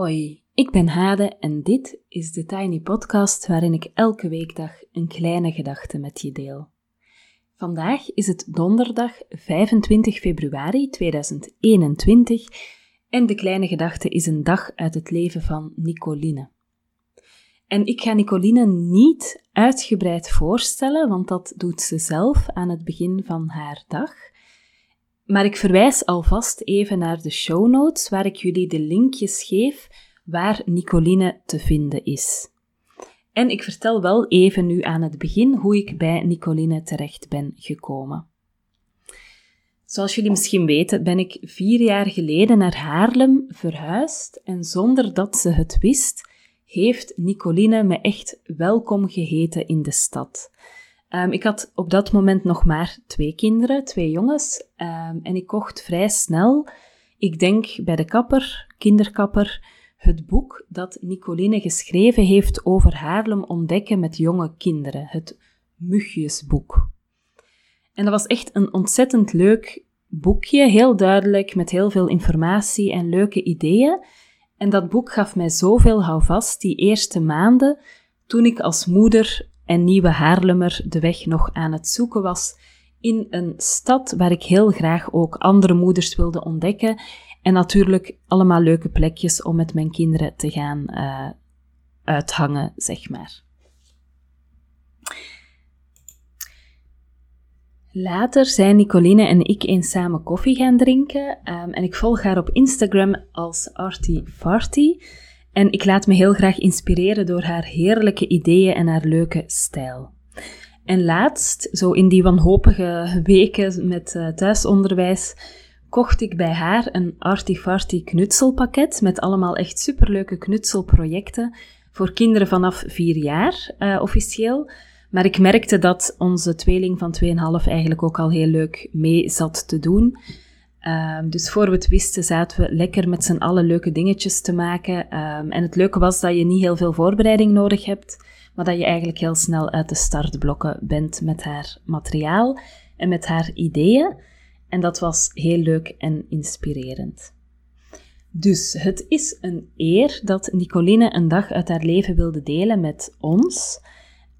Hoi, ik ben Hade en dit is de Tiny Podcast waarin ik elke weekdag een kleine gedachte met je deel. Vandaag is het donderdag 25 februari 2021 en de kleine gedachte is een dag uit het leven van Nicoline. En ik ga Nicoline niet uitgebreid voorstellen, want dat doet ze zelf aan het begin van haar dag. Maar ik verwijs alvast even naar de show notes, waar ik jullie de linkjes geef waar Nicoline te vinden is. En ik vertel wel even nu aan het begin hoe ik bij Nicoline terecht ben gekomen. Zoals jullie misschien weten, ben ik vier jaar geleden naar Haarlem verhuisd en zonder dat ze het wist, heeft Nicoline me echt welkom geheten in de stad. Um, ik had op dat moment nog maar twee kinderen, twee jongens, um, en ik kocht vrij snel, ik denk bij de kapper, kinderkapper, het boek dat Nicoline geschreven heeft over Haarlem ontdekken met jonge kinderen, het Mugjesboek. En dat was echt een ontzettend leuk boekje, heel duidelijk, met heel veel informatie en leuke ideeën. En dat boek gaf mij zoveel houvast die eerste maanden, toen ik als moeder en nieuwe Haarlemmer de weg nog aan het zoeken was in een stad waar ik heel graag ook andere moeders wilde ontdekken en natuurlijk allemaal leuke plekjes om met mijn kinderen te gaan uh, uithangen, zeg maar. Later zijn Nicoline en ik eens samen koffie gaan drinken um, en ik volg haar op Instagram als Artie Farty. En ik laat me heel graag inspireren door haar heerlijke ideeën en haar leuke stijl. En laatst, zo in die wanhopige weken met uh, thuisonderwijs, kocht ik bij haar een Artifarty knutselpakket met allemaal echt superleuke knutselprojecten voor kinderen vanaf vier jaar, uh, officieel. Maar ik merkte dat onze tweeling van 2,5 eigenlijk ook al heel leuk mee zat te doen. Uh, dus voor we het wisten zaten we lekker met z'n allen leuke dingetjes te maken. Uh, en het leuke was dat je niet heel veel voorbereiding nodig hebt, maar dat je eigenlijk heel snel uit de startblokken bent met haar materiaal en met haar ideeën. En dat was heel leuk en inspirerend. Dus het is een eer dat Nicoline een dag uit haar leven wilde delen met ons.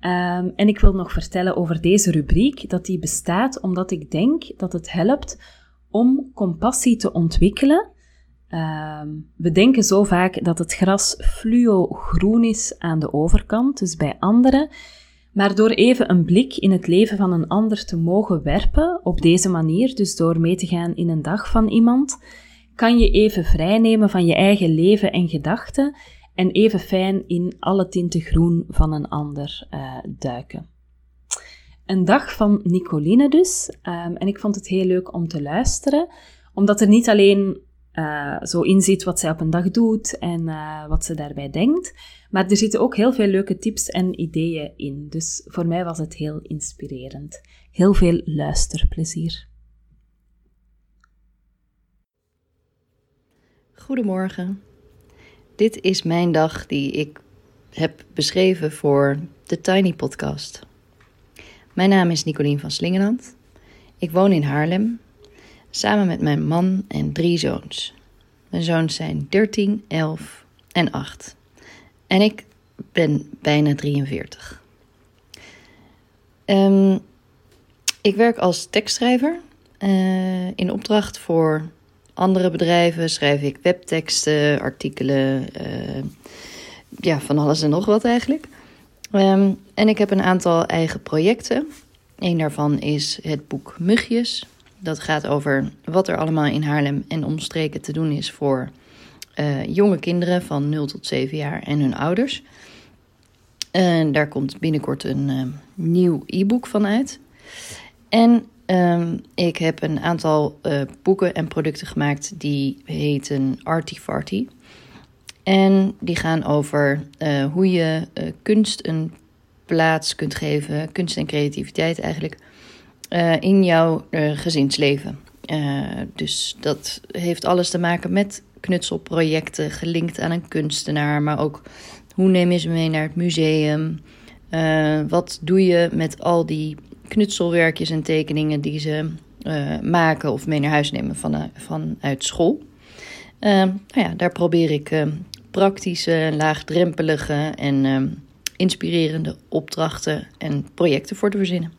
Um, en ik wil nog vertellen over deze rubriek, dat die bestaat omdat ik denk dat het helpt om compassie te ontwikkelen. Um, we denken zo vaak dat het gras fluo groen is aan de overkant, dus bij anderen. Maar door even een blik in het leven van een ander te mogen werpen, op deze manier, dus door mee te gaan in een dag van iemand, kan je even vrijnemen van je eigen leven en gedachten en even fijn in alle tinten groen van een ander uh, duiken. Een dag van Nicoline dus, um, en ik vond het heel leuk om te luisteren, omdat er niet alleen uh, zo inziet wat zij op een dag doet en uh, wat ze daarbij denkt. Maar er zitten ook heel veel leuke tips en ideeën in. Dus voor mij was het heel inspirerend. Heel veel luisterplezier. Goedemorgen. Dit is mijn dag die ik heb beschreven voor de Tiny Podcast. Mijn naam is Nicolien van Slingeland. Ik woon in Haarlem samen met mijn man en drie zoons. Mijn zoons zijn 13, 11 en 8. En ik ben bijna 43. Um, ehm, ik werk als tekstschrijver. Uh, in opdracht voor andere bedrijven schrijf ik webteksten, artikelen, uh, ja, van alles en nog wat eigenlijk. Um, en ik heb een aantal eigen projecten. Een daarvan is het boek Mugjes. Dat gaat over wat er allemaal in Haarlem en omstreken te doen is voor uh, jonge kinderen van 0 tot 7 jaar en hun ouders. En daar komt binnenkort een uh, nieuw e-book van uit. En um, ik heb een aantal uh, boeken en producten gemaakt die heten Arty Farty. En die gaan over hoe je kunst een plaats kunt geven, kunst en creativiteit eigenlijk, in jouw gezinsleven. dus dat heeft alles te maken met knutselprojecten gelinkt aan een kunstenaar, maar ook hoe neem je ze mee naar het museum? Wat doe je met al die knutselwerkjes en tekeningen die ze maken of mee naar huis nemen van, vanuit school? nou ja, daar probeer ik praktische, laagdrempelige en ehm, inspirerende opdrachten en projecten voor te verzinnen.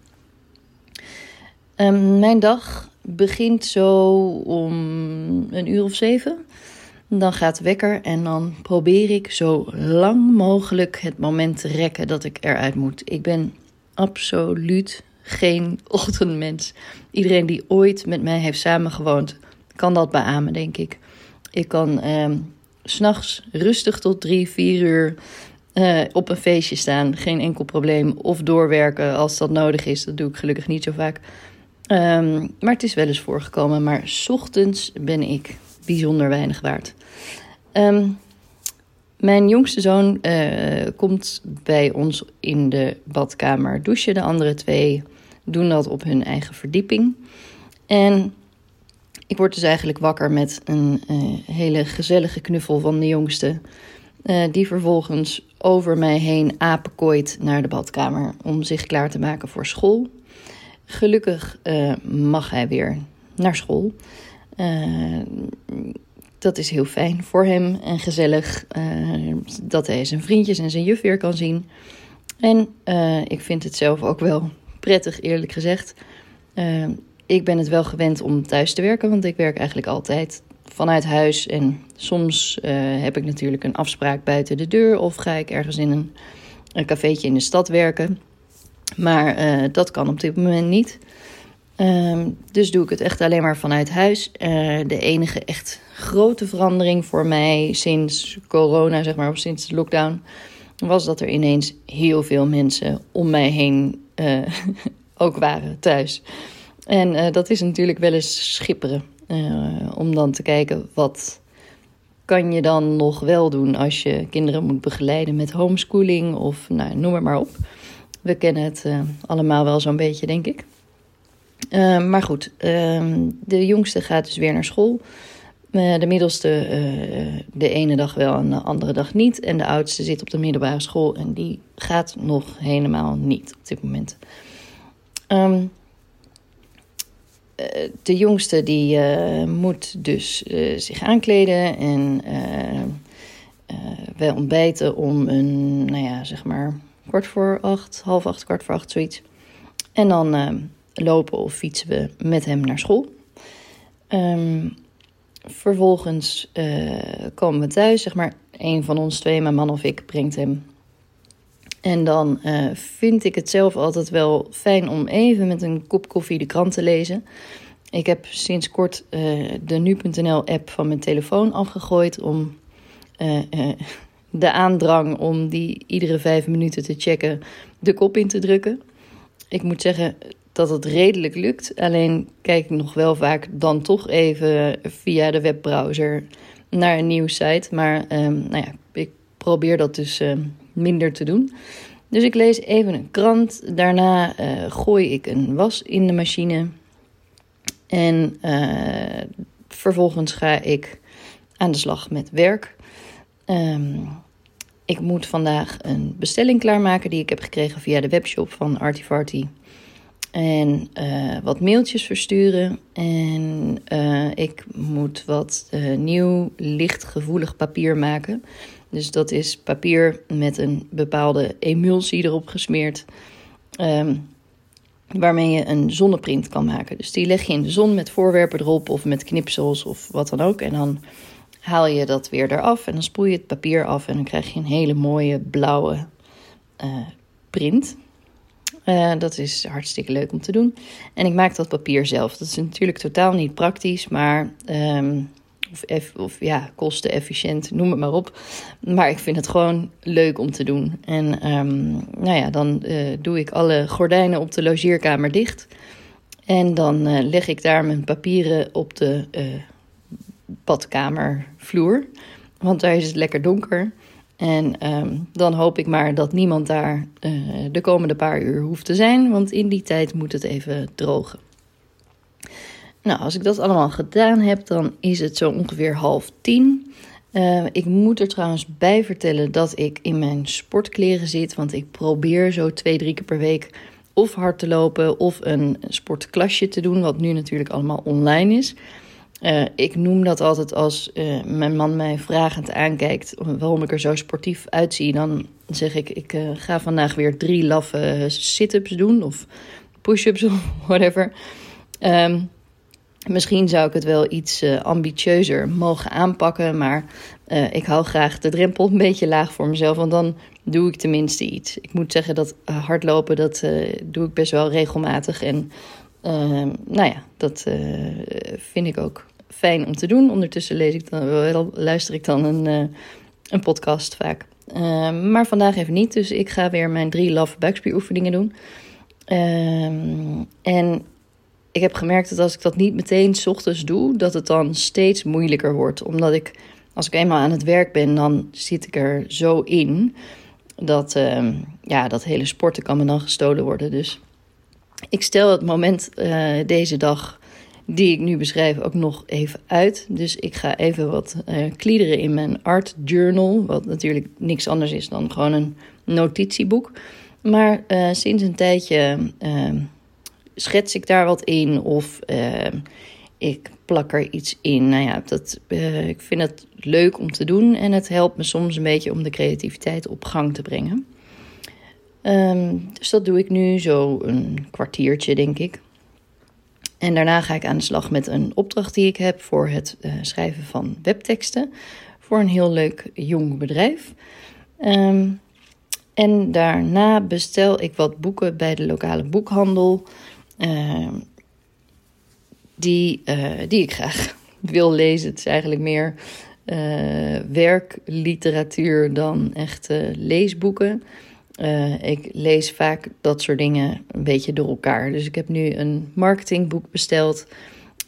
Ehm, mijn dag begint zo om een uur of zeven. Dan gaat de wekker en dan probeer ik zo lang mogelijk het moment te rekken dat ik eruit moet. Ik ben absoluut geen ochtendmens. Iedereen die ooit met mij heeft samengewoond, kan dat beamen, denk ik. Ik kan eh, s'nachts rustig tot drie, vier uur uh, op een feestje staan. Geen enkel probleem. Of doorwerken als dat nodig is. Dat doe ik gelukkig niet zo vaak. Um, maar het is wel eens voorgekomen. Maar s ochtends ben ik bijzonder weinig waard. Um, mijn jongste zoon uh, komt bij ons in de badkamer douchen. De andere twee doen dat op hun eigen verdieping. En ik word dus eigenlijk wakker met een uh, hele gezellige knuffel van de jongste. Uh, die vervolgens over mij heen apenkooit naar de badkamer om zich klaar te maken voor school. Gelukkig uh, mag hij weer naar school. dat is heel fijn voor hem en gezellig dat hij zijn vriendjes en zijn juf weer kan zien. En ik vind het zelf ook wel prettig, eerlijk gezegd. Ik ben het wel gewend om thuis te werken, want ik werk eigenlijk altijd vanuit huis. En soms uh, heb ik natuurlijk een afspraak buiten de deur of ga ik ergens in een, een in de stad werken. Maar uh, dat kan op dit moment niet. Uh, dus doe ik het echt alleen maar vanuit huis. de enige echt grote verandering voor mij sinds corona, zeg maar, of sinds de lockdown, was dat er ineens heel veel mensen om mij heen ook waren thuis. En uh, dat is natuurlijk wel eens schipperen. Uh, om dan te kijken wat kan je dan nog wel doen als je kinderen moet begeleiden met homeschooling of nou, noem het maar op. We kennen het uh, allemaal wel zo'n beetje, denk ik. maar goed, ehm, de jongste gaat dus weer naar school. de middelste de ene dag wel en de andere dag niet. En de oudste zit op de middelbare school en die gaat nog helemaal niet op dit moment. Um, eh, de jongste die uh, moet dus uh, zich aankleden en wij ontbijten om een, nou ja, zeg maar kwart voor acht, half acht, kwart voor acht, zoiets. En dan lopen of fietsen we met hem naar school. Um, vervolgens komen we thuis, zeg maar, een van ons twee, mijn man of ik, brengt hem en dan uh, vind ik het zelf altijd wel fijn om even met een kop koffie de krant te lezen. Ik heb sinds kort uh, de nu.nl-app van mijn telefoon afgegooid om uh, de aandrang om die iedere vijf minuten te checken de kop in te drukken. Ik moet zeggen dat het redelijk lukt. Alleen kijk ik nog wel vaak dan toch even via de webbrowser naar een nieuwssite. Maar um, nou ja, ik probeer dat dus ehm, minder te doen. Dus ik lees even een krant. Daarna uh, gooi ik een was in de machine. En uh, vervolgens ga ik aan de slag met werk. Um, ik moet vandaag een bestelling klaarmaken die ik heb gekregen via de webshop van Artifarty. En uh, wat mailtjes versturen. En ik moet wat nieuw lichtgevoelig papier maken. Dus dat is papier met een bepaalde emulsie erop gesmeerd. Um, waarmee je een zonneprint kan maken. Dus die leg je in de zon met voorwerpen erop of met knipsels of wat dan ook. En dan haal je dat weer eraf en dan spoel je het papier af en dan krijg je een hele mooie blauwe uh, print. Uh, dat is hartstikke leuk om te doen. En ik maak dat papier zelf. Dat is natuurlijk totaal niet praktisch, maar um, of, of ja, kostenefficiënt, noem het maar op. Maar ik vind het gewoon leuk om te doen. En um, nou ja, dan uh, doe ik alle gordijnen op de logeerkamer dicht. En dan uh, leg ik daar mijn papieren op de uh, badkamervloer. Want daar is het lekker donker. En um, dan hoop ik maar dat niemand daar de komende paar uur hoeft te zijn. Want in die tijd moet het even drogen. Nou, als ik dat allemaal gedaan heb, dan is het zo ongeveer half tien. Uh, ik moet er trouwens bij vertellen dat ik in mijn sportkleren zit. Want ik probeer zo twee, drie keer per week of hard te lopen of een sportklasje te doen. Wat nu natuurlijk allemaal online is. Uh, ik noem dat altijd als uh, mijn man mij vragend aankijkt waarom ik er zo sportief uitzie. Dan zeg ik, ik ga vandaag weer drie laffe sit-ups doen of push-ups of whatever. Um, misschien zou ik het wel iets ambitieuzer mogen aanpakken, maar ik hou graag de drempel een beetje laag voor mezelf, want dan doe ik tenminste iets. Ik moet zeggen dat hardlopen, dat doe ik best wel regelmatig en... Uh, nou ja, dat vind ik ook fijn om te doen. Ondertussen lees ik dan, luister ik dan een, een podcast vaak. Uh, maar vandaag even niet, dus ik ga weer mijn drie love buikspieroefeningen doen. Uh, en ik heb gemerkt dat als ik dat niet meteen s ochtends doe, dat het dan steeds moeilijker wordt. Omdat ik, als ik eenmaal aan het werk ben, dan zit ik er zo in dat ehm, ja, dat hele sporten kan me dan gestolen worden. Dus ik stel het moment uh, deze dag die ik nu beschrijf ook nog even uit. Dus ik ga even wat uh, kliederen in mijn art journal, wat natuurlijk niks anders is dan gewoon een notitieboek. Maar uh, sinds een tijdje uh, schets ik daar wat in of ik plak er iets in. Nou ja, dat, ik vind het leuk om te doen en het helpt me soms een beetje om de creativiteit op gang te brengen. Um, dus dat doe ik nu zo een kwartiertje, denk ik. En daarna ga ik aan de slag met een opdracht die ik heb voor het uh, schrijven van webteksten voor een heel leuk jong bedrijf. Um, en daarna bestel ik wat boeken bij de lokale boekhandel. Uh, die, uh, die ik graag wil lezen. Het is eigenlijk meer uh, werkliteratuur dan echt leesboeken. Uh, ik lees vaak dat soort dingen een beetje door elkaar. Dus ik heb nu een marketingboek besteld.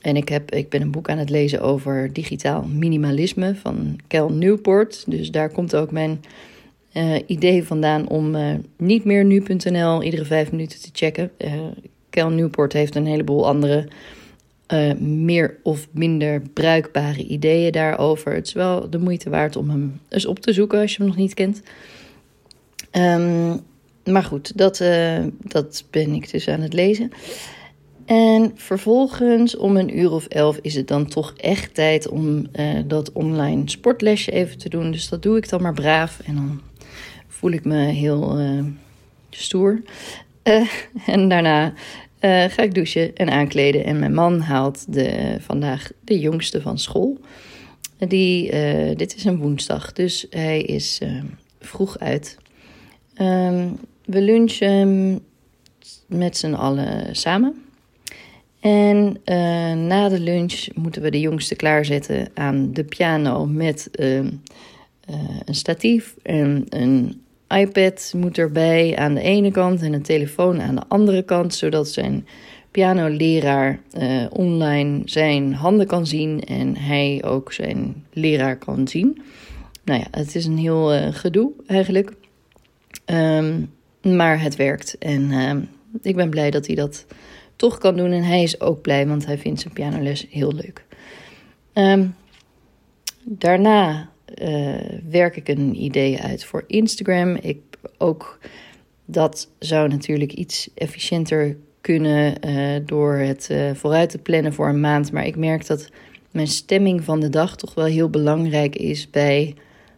En ik, heb, ik ben een boek aan het lezen over digitaal minimalisme van Cal Newport. Dus daar komt ook mijn idee vandaan om niet meer nu.nl iedere vijf minuten te checken. Cal Newport heeft een heleboel andere meer of minder bruikbare ideeën daarover. Het is wel de moeite waard om hem eens op te zoeken als je hem nog niet kent. Um, maar goed, dat, uh, dat ben ik dus aan het lezen. En vervolgens om een uur of elf is het dan toch echt tijd om uh, dat online sportlesje even te doen. Dus dat doe ik dan maar braaf en dan voel ik me heel stoer. en daarna ga ik douchen en aankleden. En mijn man haalt de, vandaag de jongste van school. Die, dit is een woensdag, dus hij is vroeg uit. Um, we lunchen met z'n allen samen. En uh, na de lunch moeten we de jongste klaarzetten aan de piano met uh, een statief en een iPad moet erbij aan de ene kant en een telefoon aan de andere kant, zodat zijn pianoleraar online zijn handen kan zien en hij ook zijn leraar kan zien. Nou ja, het is een heel gedoe eigenlijk. Um, maar het werkt. En uh, ik ben blij dat hij dat toch kan doen. En hij is ook blij, want hij vindt zijn pianoles heel leuk. Um, daarna uh, werk ik een idee uit voor Instagram. Ik ook dat zou natuurlijk iets efficiënter kunnen uh, door het uh, vooruit te plannen voor een maand. Maar ik merk dat mijn stemming van de dag toch wel heel belangrijk is bij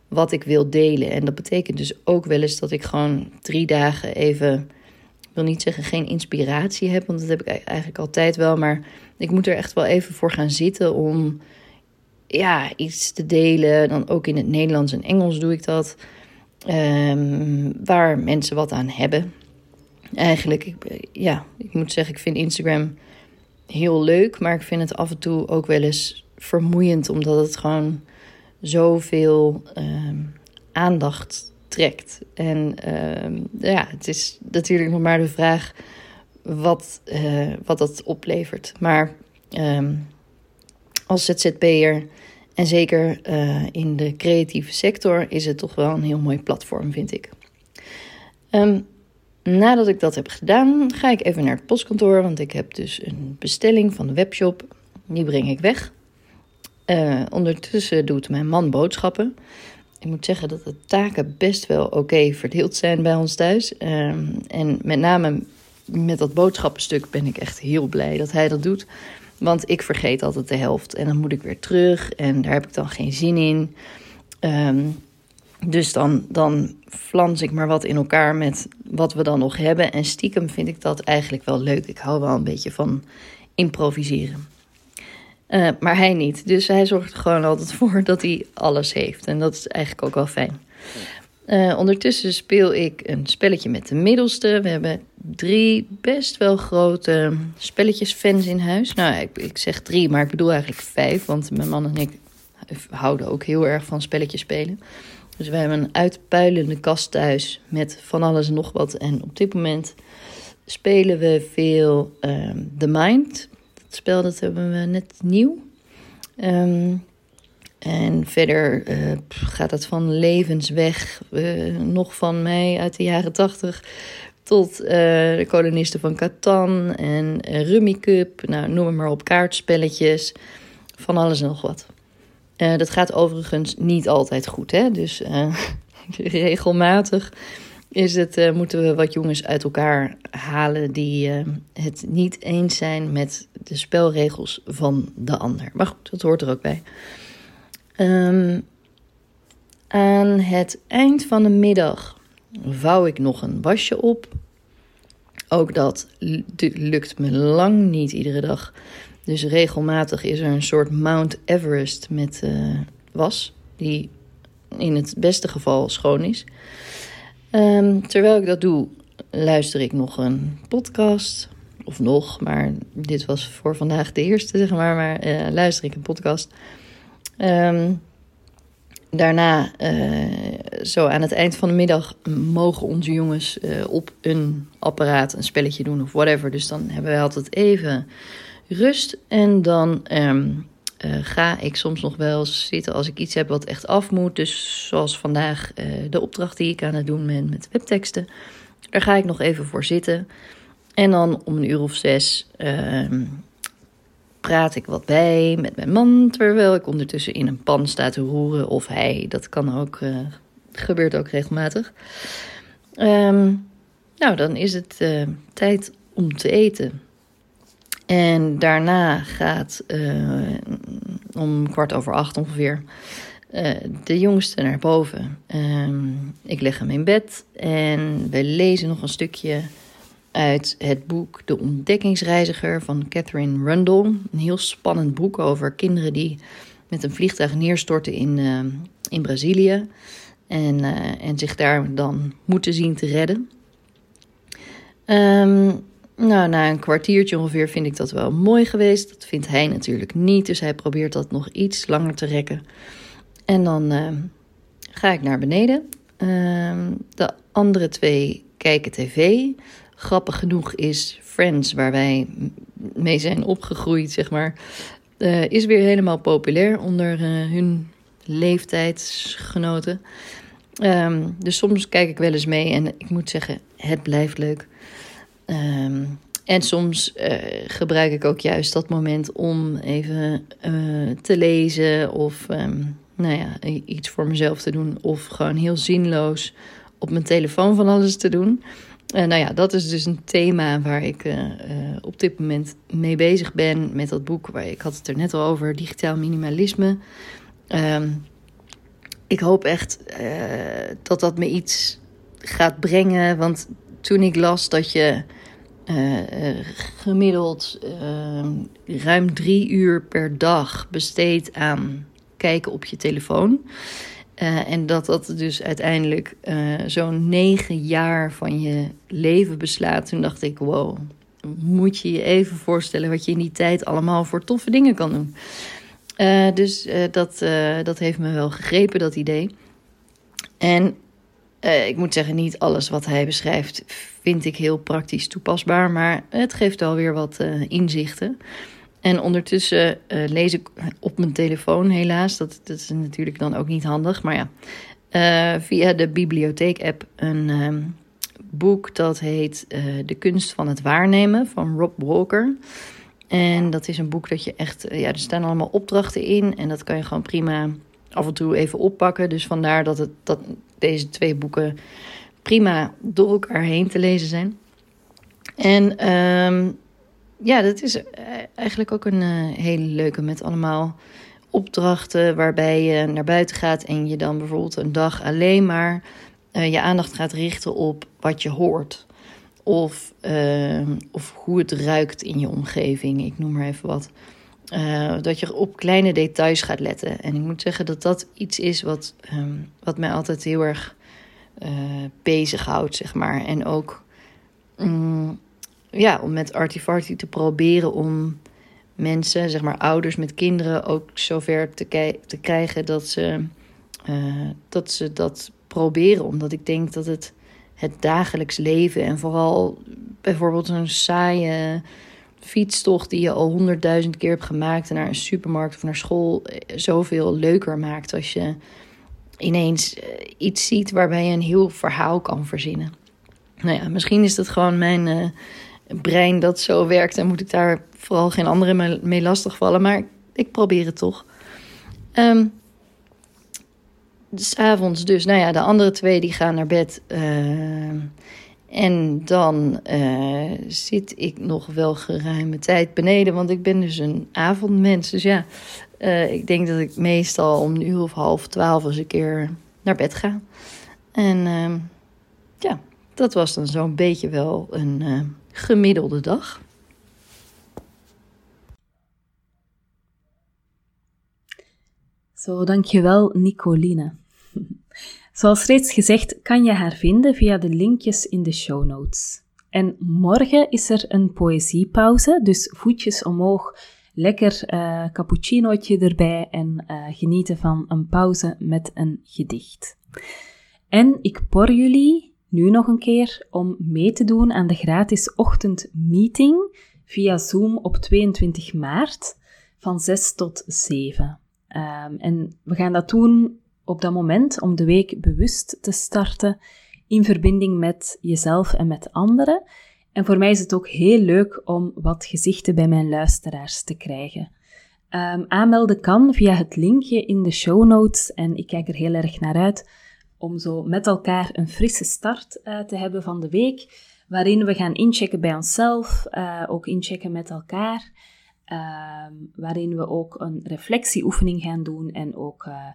wat ik wil delen. En dat betekent dus ook wel eens dat ik gewoon drie dagen even, ik wil niet zeggen geen inspiratie heb, want dat heb ik eigenlijk altijd wel, maar ik moet er echt wel even voor gaan zitten om ja, iets te delen. Dan ook in het Nederlands en Engels doe ik dat. Um, waar mensen wat aan hebben. Eigenlijk, ik, ja, ik moet zeggen, ik vind Instagram heel leuk, maar ik vind het af en toe ook wel eens vermoeiend, omdat het gewoon zoveel um, aandacht trekt. En um, ja, het is natuurlijk nog maar de vraag wat, uh, wat dat oplevert. Maar um, als ZZP'er en zeker uh, in de creatieve sector is het toch wel een heel mooi platform, vind ik. nadat ik dat heb gedaan, ga ik even naar het postkantoor, want ik heb dus een bestelling van de webshop. Die breng ik weg. Uh, ondertussen doet mijn man boodschappen. Ik moet zeggen dat de taken best wel oké verdeeld zijn bij ons thuis. Uh, en met name met dat boodschappenstuk ben ik echt heel blij dat hij dat doet. Want ik vergeet altijd de helft en dan moet ik weer terug en daar heb ik dan geen zin in. Ehm, dus dan, dan flans ik maar wat in elkaar met wat we dan nog hebben. En stiekem vind ik dat eigenlijk wel leuk. Ik hou wel een beetje van improviseren. Uh, maar hij niet. Dus hij zorgt er gewoon altijd voor dat hij alles heeft. En dat is eigenlijk ook wel fijn. Uh, ondertussen speel ik een spelletje met de middelste. We hebben drie best wel grote spelletjesfans in huis. Nou, ik, ik zeg drie, maar ik bedoel eigenlijk vijf. Want mijn man en ik houden ook heel erg van spelletjes spelen. Dus we hebben een uitpuilende kast thuis met van alles en nog wat. En op dit moment spelen we veel um, The Mind. Dat spel dat hebben we net nieuw. Um, en verder uh, gaat het van levensweg, uh, nog van mij uit de jaren tachtig, tot uh, de kolonisten van Catan en Rummy Cup. Nou, noem maar op, kaartspelletjes, van alles en nog wat. dat gaat overigens niet altijd goed, hè? dus regelmatig is het, moeten we wat jongens uit elkaar halen die het niet eens zijn met de spelregels van de ander. Maar goed, dat hoort er ook bij. Um, aan het eind van de middag vouw ik nog een wasje op. Ook dat lukt me lang niet iedere dag. Dus regelmatig is er een soort Mount Everest met uh, was, die in het beste geval schoon is. Um, terwijl ik dat doe, luister ik nog een podcast. Of nog, maar dit was voor vandaag de eerste, zeg maar. Maar uh, luister ik een podcast. Um, daarna, uh, zo aan het eind van de middag, mogen onze jongens uh, op een apparaat een spelletje doen of whatever. Dus dan hebben wij altijd even rust. En dan um, ga ik soms nog wel zitten als ik iets heb wat echt af moet. Dus zoals vandaag de opdracht die ik aan het doen ben met webteksten. Daar ga ik nog even voor zitten. En dan om een uur of zes praat ik wat bij met mijn man, terwijl ik ondertussen in een pan sta te roeren. Of hij, dat kan ook, uh, gebeurt ook regelmatig. Um, nou, dan is het uh, tijd om te eten. En daarna gaat uh, om kwart over acht ongeveer de jongste naar boven. Um, ik leg hem in bed en we lezen nog een stukje uit het boek De Ontdekkingsreiziger van Catherine Rundle. Een heel spannend boek over kinderen die met een vliegtuig neerstorten in, uh, in Brazilië. En, uh, en zich daar dan moeten zien te redden. Um, nou, na een kwartiertje ongeveer vind ik dat wel mooi geweest. Dat vindt hij natuurlijk niet, dus hij probeert dat nog iets langer te rekken. En dan uh, ga ik naar beneden. de andere twee kijken tv. Grappig genoeg is Friends, waar wij mee zijn opgegroeid, zeg maar, uh, is weer helemaal populair onder uh, hun leeftijdsgenoten. Um, dus soms kijk ik wel eens mee en ik moet zeggen, het blijft leuk. Um, en soms uh, gebruik ik ook juist dat moment om even te lezen of um, nou ja, iets voor mezelf te doen. Of gewoon heel zinloos op mijn telefoon van alles te doen. Uh, nou ja, dat is dus een thema waar ik uh, uh, op dit moment mee bezig ben met dat boek. Waar ik had het er net al over, digitaal minimalisme. Um, ik hoop echt dat dat me iets gaat brengen. Want toen ik las dat je gemiddeld ehm, ruim drie uur per dag besteedt aan kijken op je telefoon. Uh, en dat dat dus uiteindelijk uh, zo'n negen jaar van je leven beslaat. Toen dacht ik, wow, moet je je even voorstellen wat je in die tijd allemaal voor toffe dingen kan doen. Uh, dus dat, dat heeft me wel gegrepen, dat idee. En ik moet zeggen, niet alles wat hij beschrijft vind ik heel praktisch toepasbaar. Maar het geeft alweer wat inzichten. En ondertussen uh, lees ik op mijn telefoon, helaas. Dat, dat is natuurlijk dan ook niet handig. Maar ja, uh, via de bibliotheek-app een um, boek dat heet uh, De kunst van het waarnemen van Rob Walker. En dat is een boek dat je echt, ja, er staan allemaal opdrachten in. En dat kan je gewoon prima af en toe even oppakken. Dus vandaar dat, het, dat deze twee boeken prima door elkaar heen te lezen zijn. En um, ja, dat is eigenlijk ook een hele leuke met allemaal opdrachten waarbij je naar buiten gaat en je dan bijvoorbeeld een dag alleen maar je aandacht gaat richten op wat je hoort. Of, of hoe het ruikt in je omgeving, ik noem maar even wat. Dat je op kleine details gaat letten. En ik moet zeggen dat dat iets is wat, um, wat mij altijd heel erg bezighoudt, zeg maar. En ook um, ja, om met Artifarty te proberen om mensen, zeg maar ouders met kinderen, ook zover te, te krijgen dat ze, uh, dat ze dat proberen. Omdat ik denk dat het het dagelijks leven en vooral bijvoorbeeld een saaie fietstocht die je al honderdduizend keer hebt gemaakt naar een supermarkt of naar school eh, zoveel leuker maakt als je ineens eh, iets ziet waarbij je een heel verhaal kan verzinnen. Nou ja, misschien is dat gewoon mijn brein dat zo werkt en moet ik daar vooral geen anderen mee lastigvallen, maar ik probeer het toch. Um, avonds dus, nou ja, de andere twee die gaan naar bed. Uh, en dan uh, zit ik nog wel geruime tijd beneden, want ik ben dus een avondmens. Dus ja, uh, ik denk dat ik meestal om een uur of half twaalf eens een keer naar bed ga. En uh, ja, dat was dan zo'n beetje wel een uh, gemiddelde dag. Zo, dankjewel Nicoline. Zoals reeds gezegd kan je haar vinden via de linkjes in de show notes. En morgen is er een poëziepauze, dus voetjes omhoog, lekker uh, cappuccinootje erbij en uh, genieten van een pauze met een gedicht. En ik por jullie nu nog een keer om mee te doen aan de gratis ochtendmeeting via Zoom op 22 maart van 6 tot 7. Um, ehm, en we gaan dat doen op dat moment om de week bewust te starten in verbinding met jezelf en met anderen. En voor mij is het ook heel leuk om wat gezichten bij mijn luisteraars te krijgen. Um, aanmelden kan via het linkje in de show notes en ik kijk er heel erg naar uit om zo met elkaar een frisse start uh, te hebben van de week, waarin we gaan inchecken bij onszelf, uh, ook inchecken met elkaar, uh, waarin we ook een reflectieoefening gaan doen en ook uh,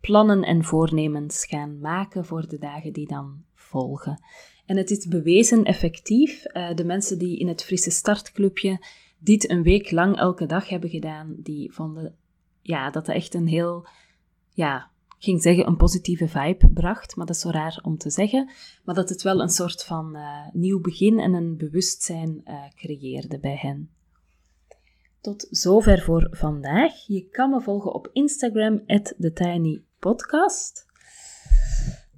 plannen en voornemens gaan maken voor de dagen die dan volgen. En het is bewezen effectief. De mensen die in het Frisse Startclubje dit een week lang elke dag hebben gedaan, die vonden ja, dat het echt een heel, ja, ging zeggen een positieve vibe bracht, maar dat is zo raar om te zeggen. Maar dat het wel een soort van uh, nieuw begin en een bewustzijn uh, creëerde bij hen. Tot zover voor vandaag. Je kan me volgen op Instagram, TheTiny podcast.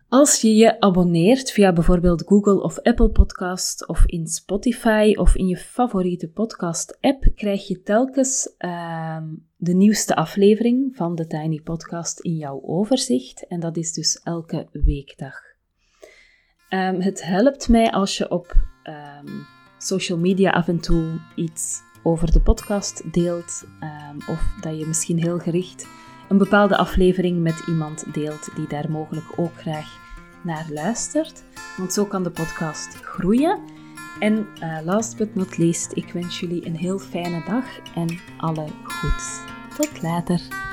Als je je abonneert via bijvoorbeeld Google of Apple Podcast of in Spotify of in je favoriete podcast-app, krijg je telkens uh, de nieuwste aflevering van de Tiny Podcast in jouw overzicht. En dat is dus elke weekdag. Um, het helpt mij als je op um, social media af en toe iets over de podcast deelt, of dat je misschien heel gericht een bepaalde aflevering met iemand deelt die daar mogelijk ook graag naar luistert. Want zo kan de podcast groeien. En uh, last but not least, ik wens jullie een heel fijne dag en alle goeds. Tot later.